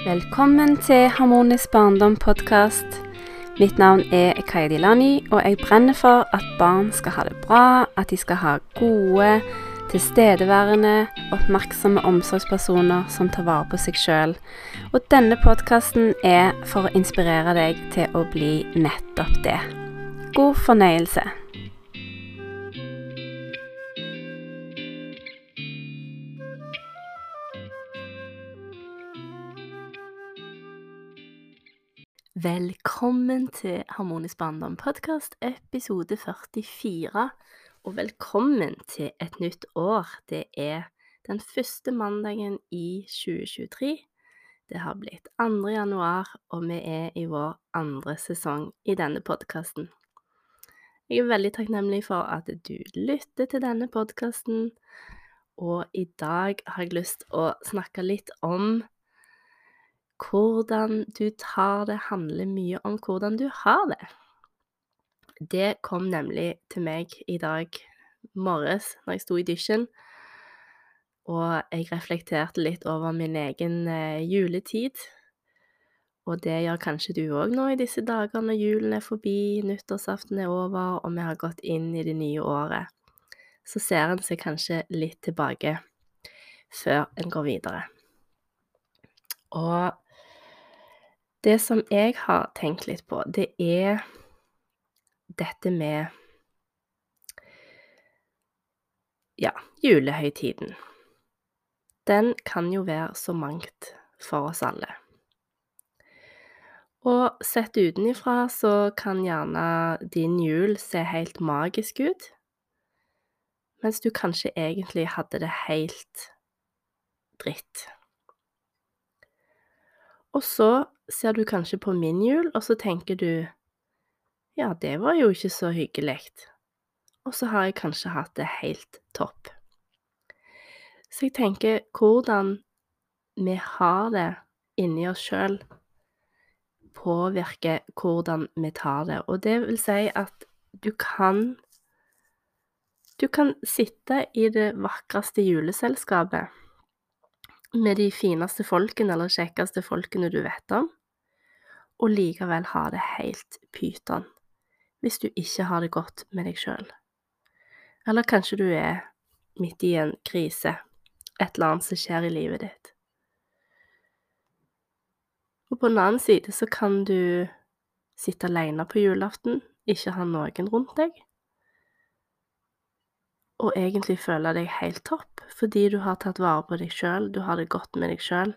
Velkommen til Harmonisk barndom-podkast. Mitt navn er Kaya Dilani, og jeg brenner for at barn skal ha det bra, at de skal ha gode, tilstedeværende, oppmerksomme omsorgspersoner som tar vare på seg sjøl. Og denne podkasten er for å inspirere deg til å bli nettopp det. God fornøyelse. Velkommen til Harmonisk barndom podkast, episode 44. Og velkommen til et nytt år. Det er den første mandagen i 2023. Det har blitt 2. januar, og vi er i vår andre sesong i denne podkasten. Jeg er veldig takknemlig for at du lytter til denne podkasten, og i dag har jeg lyst å snakke litt om hvordan du tar det, handler mye om hvordan du har det. Det kom nemlig til meg i dag morges når jeg sto i dusjen, og jeg reflekterte litt over min egen eh, juletid. Og det gjør kanskje du òg nå i disse dager når julen er forbi, nyttårsaften er over, og vi har gått inn i det nye året. Så ser en seg kanskje litt tilbake før en går videre. Og det som jeg har tenkt litt på, det er dette med Ja, julehøytiden. Den kan jo være så mangt for oss alle. Og sett utenifra så kan gjerne din jul se helt magisk ut, mens du kanskje egentlig hadde det helt dritt. Og så ser du kanskje på min jul, og så tenker du ja, det var jo ikke så hyggelig. Og så har jeg kanskje hatt det helt topp. Så jeg tenker hvordan vi har det inni oss sjøl, påvirker hvordan vi tar det. Og det vil si at du kan Du kan sitte i det vakreste juleselskapet med de fineste folkene eller kjekkeste folkene du vet om, og likevel ha det helt pyton hvis du ikke har det godt med deg sjøl. Eller kanskje du er midt i en krise, et eller annet som skjer i livet ditt. Og på den annen side så kan du sitte alene på julaften, ikke ha noen rundt deg, og egentlig føle deg helt topp fordi du har tatt vare på deg sjøl, du har det godt med deg sjøl,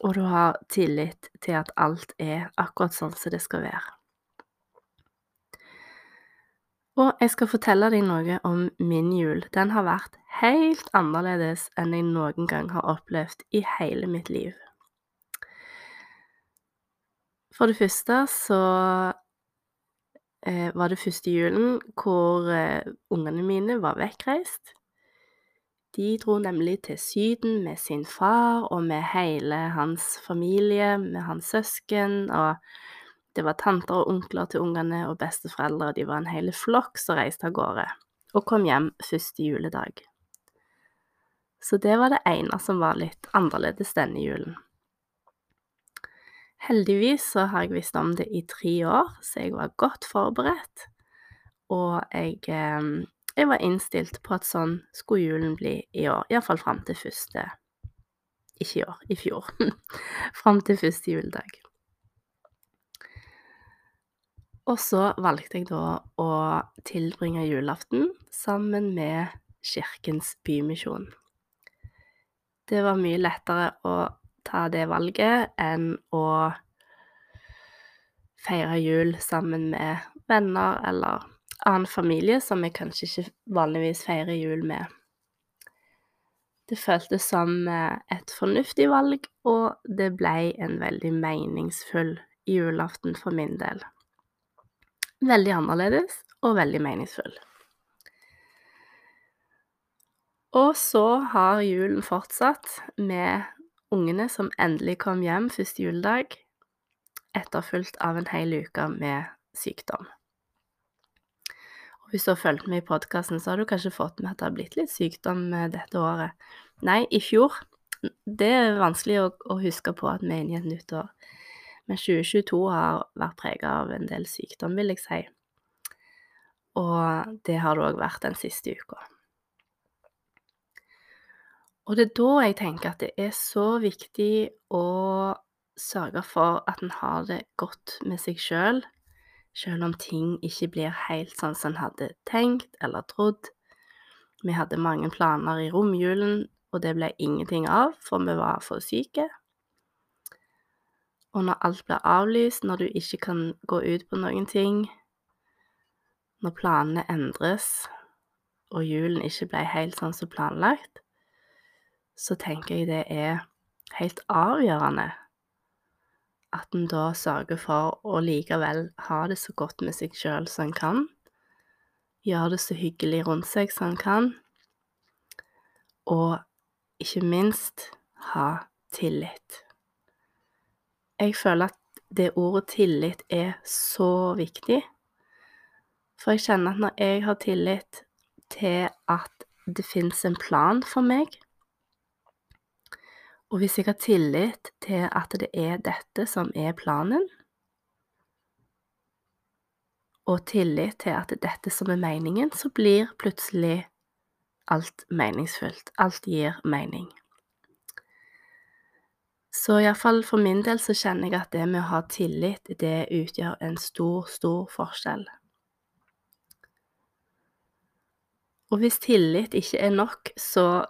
og du har tillit til at alt er akkurat sånn som det skal være. Og jeg skal fortelle deg noe om min jul. Den har vært helt annerledes enn jeg noen gang har opplevd i hele mitt liv. For det første så eh, var det første julen hvor eh, ungene mine var vekkreist. De dro nemlig til Syden med sin far og med hele hans familie, med hans søsken, og det var tanter og onkler til ungene og besteforeldre, og de var en hel flokk som reiste av gårde, og kom hjem første juledag. Så det var det ene som var litt annerledes denne julen. Heldigvis så har jeg visst om det i tre år, så jeg var godt forberedt, og jeg eh, jeg var innstilt på at sånn skulle julen bli i år, iallfall fram til første Ikke i år, i fjor. fram til første juledag. Og så valgte jeg da å tilbringe julaften sammen med Kirkens Bymisjon. Det var mye lettere å ta det valget enn å feire jul sammen med venner eller annen familie som jeg kanskje ikke vanligvis feirer jul med. Det føltes som eh, et fornuftig valg, og det ble en veldig meningsfull julaften for min del. Veldig annerledes og veldig meningsfull. Og så har julen fortsatt med ungene som endelig kom hjem første juledag, etterfulgt av en hel uke med sykdom. Hvis du har fulgt med i podkasten, så har du kanskje fått med at det har blitt litt sykdom dette året. Nei, i fjor det er vanskelig å, å huske på at vi er inne i et nytt år. Men 2022 har vært prega av en del sykdom, vil jeg si. Og det har det òg vært den siste uka. Og det er da jeg tenker at det er så viktig å sørge for at en har det godt med seg sjøl, sjøl om ting ikke blir helt sånn som en hadde tenkt eller trodd. Vi hadde mange planer i romjulen, og det ble ingenting av, for vi var for syke. Og når alt blir avlyst, når du ikke kan gå ut på noen ting, når planene endres, og julen ikke ble helt sånn som planlagt, så tenker jeg det er helt avgjørende at en da sørger for å likevel ha det så godt med seg sjøl som en kan. Gjøre det så hyggelig rundt seg som en kan. Og ikke minst ha tillit. Jeg føler at det ordet tillit er så viktig. For jeg kjenner at når jeg har tillit til at det fins en plan for meg, og hvis jeg har tillit til at det er dette som er planen, og tillit til at det er dette som er meningen, så blir plutselig alt meningsfullt. Alt gir mening. Så iallfall for min del så kjenner jeg at det med å ha tillit, det utgjør en stor, stor forskjell. Og hvis tillit ikke er nok, så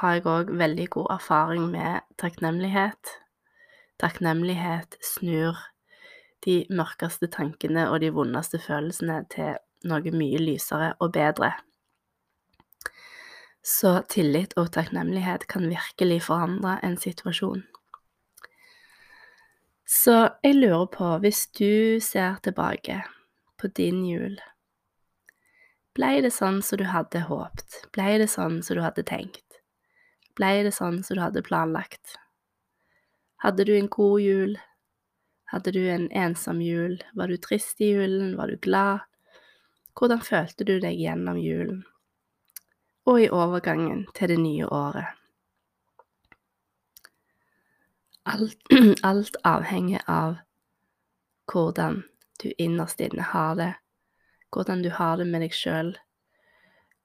har jeg òg veldig god erfaring med takknemlighet. Takknemlighet snur de mørkeste tankene og de vondeste følelsene til noe mye lysere og bedre. Så tillit og takknemlighet kan virkelig forandre en situasjon. Så jeg lurer på, hvis du ser tilbake på din jul, blei det sånn som du hadde håpt? Blei det sånn som du hadde tenkt? Blei det sånn som du hadde planlagt? Hadde du en god jul? Hadde du en ensom jul? Var du trist i julen? Var du glad? Hvordan følte du deg gjennom julen? Og i overgangen til det nye året? Alt, alt avhenger av hvordan du innerst inne har det, hvordan du har det med deg sjøl,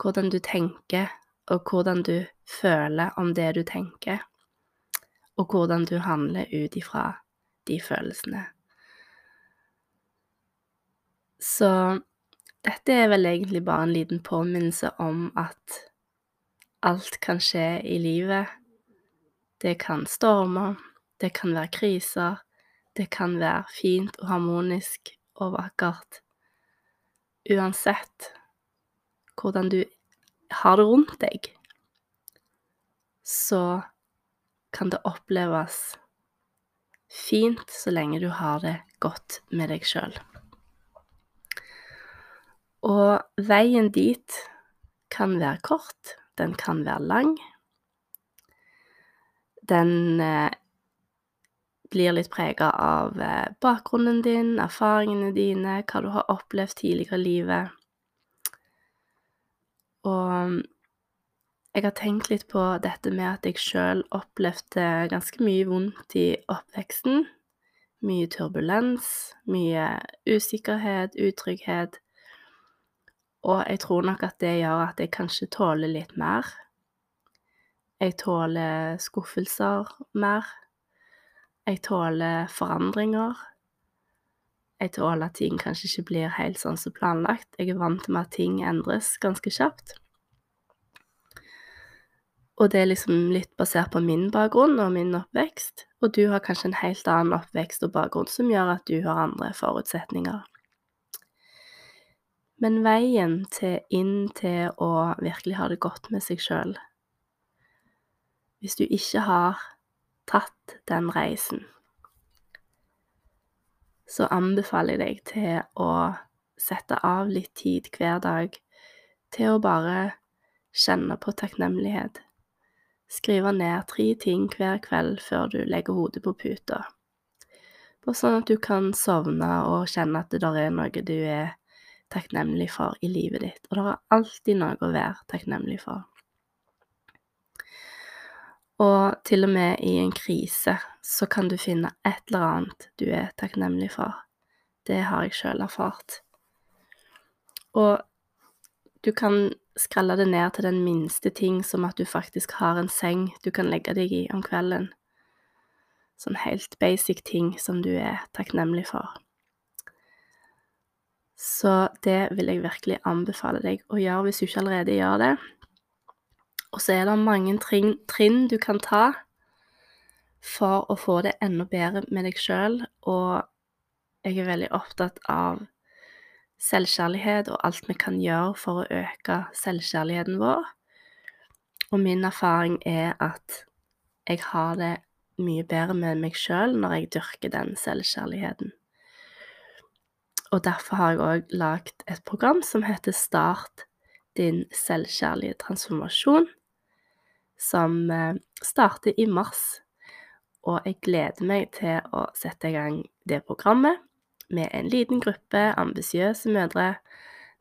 hvordan du tenker og hvordan du føler om det du tenker, og hvordan du handler ut ifra de følelsene. Så dette er vel egentlig bare en liten påminnelse om at alt kan skje i livet. Det kan storme, det kan være kriser, det kan være fint og harmonisk og vakkert. Uansett hvordan du har det rundt deg, så kan det oppleves fint så lenge du har det godt med deg sjøl. Og veien dit kan være kort, den kan være lang. Den eh, blir litt prega av eh, bakgrunnen din, erfaringene dine, hva du har opplevd tidligere i livet. Og jeg har tenkt litt på dette med at jeg sjøl opplevde ganske mye vondt i oppveksten. Mye turbulens, mye usikkerhet, utrygghet. Og jeg tror nok at det gjør at jeg kanskje tåler litt mer. Jeg tåler skuffelser mer. Jeg tåler forandringer. Jeg tåler at ting kanskje ikke blir helt sånn som planlagt. Jeg er vant med at ting endres ganske kjapt. Og det er liksom litt basert på min bakgrunn og min oppvekst, og du har kanskje en helt annen oppvekst og bakgrunn som gjør at du har andre forutsetninger. Men veien til inn til å virkelig ha det godt med seg sjøl Hvis du ikke har tatt den reisen, så anbefaler jeg deg til å sette av litt tid hver dag til å bare kjenne på takknemlighet. Skrive ned tre ting hver kveld før du legger hodet på puta. Bare sånn at du kan sovne og kjenne at det der er noe du er takknemlig for i livet ditt. Og det er alltid noe å være takknemlig for. Og til og med i en krise så kan du finne et eller annet du er takknemlig for. Det har jeg sjøl erfart. Og du kan skrelle det ned til den minste ting, som at du faktisk har en seng du kan legge deg i om kvelden. Sånn helt basic ting som du er takknemlig for. Så det vil jeg virkelig anbefale deg å gjøre hvis du ikke allerede gjør det. Og så er det mange trinn, trinn du kan ta for å få det enda bedre med deg sjøl, og jeg er veldig opptatt av selvkjærlighet og alt vi kan gjøre for å øke selvkjærligheten vår. Og min erfaring er at jeg har det mye bedre med meg sjøl når jeg dyrker den selvkjærligheten. Og derfor har jeg òg lagd et program som heter Start din selvkjærlige transformasjon, som eh, starter i mars. Og jeg gleder meg til å sette i gang det programmet med en liten gruppe ambisiøse mødre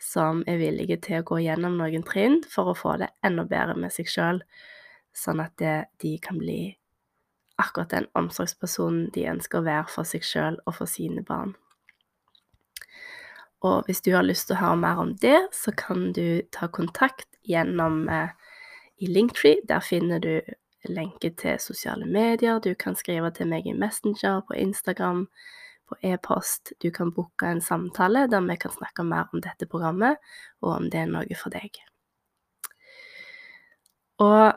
som er villige til å gå gjennom noen trinn for å få det enda bedre med seg sjøl, sånn at de kan bli akkurat den omsorgspersonen de ønsker å være for seg sjøl og for sine barn. Og hvis du har lyst til å høre mer om det, så kan du ta kontakt gjennom eh, i Linktree. Der finner du lenke til sosiale medier. Du kan skrive til meg i Messenger, på Instagram, på e-post. Du kan booke en samtale der vi kan snakke mer om dette programmet, og om det er noe for deg. Og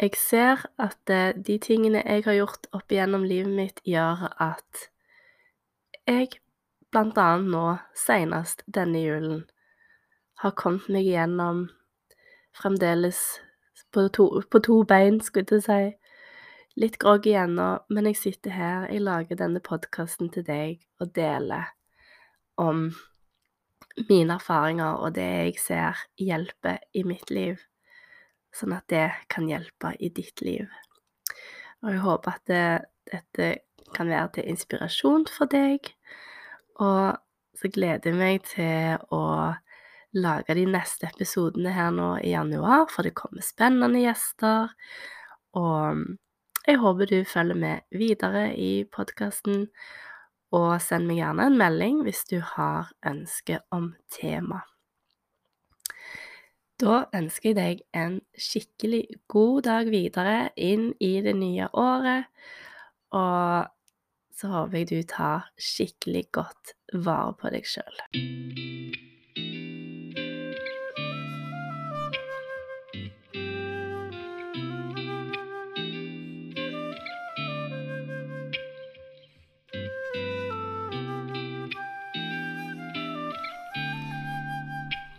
jeg ser at eh, de tingene jeg har gjort opp igjennom livet mitt, gjør at jeg blant annet nå, senest denne julen, har kommet meg igjennom fremdeles på to, på to bein, skulle jeg si. Litt groggy ennå, men jeg sitter her, jeg lager denne podkasten til deg og deler om mine erfaringer og det jeg ser hjelper i mitt liv, sånn at det kan hjelpe i ditt liv. Og jeg håper at det, dette kan være til inspirasjon for deg, og så gleder jeg meg til å lage de neste episodene her nå i januar, for det kommer spennende gjester. Og jeg håper du følger med videre i podkasten, og send meg gjerne en melding hvis du har ønske om tema. Da ønsker jeg deg en skikkelig god dag videre inn i det nye året, og så håper jeg du tar skikkelig godt vare på deg sjøl.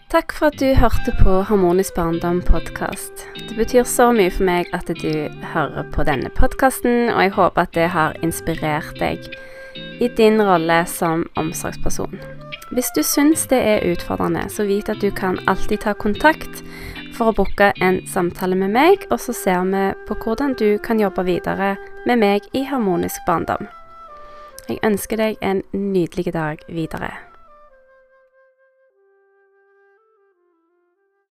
Takk for at du hørte på Harmonisk barndom podkast. Det betyr så mye for meg at du hører på denne podkasten, og jeg håper at det har inspirert deg i din rolle som omsorgsperson. Hvis du syns det er utfordrende, så vit at du kan alltid ta kontakt for å booke en samtale med meg, og så ser vi på hvordan du kan jobbe videre med meg i Harmonisk barndom. Jeg ønsker deg en nydelig dag videre.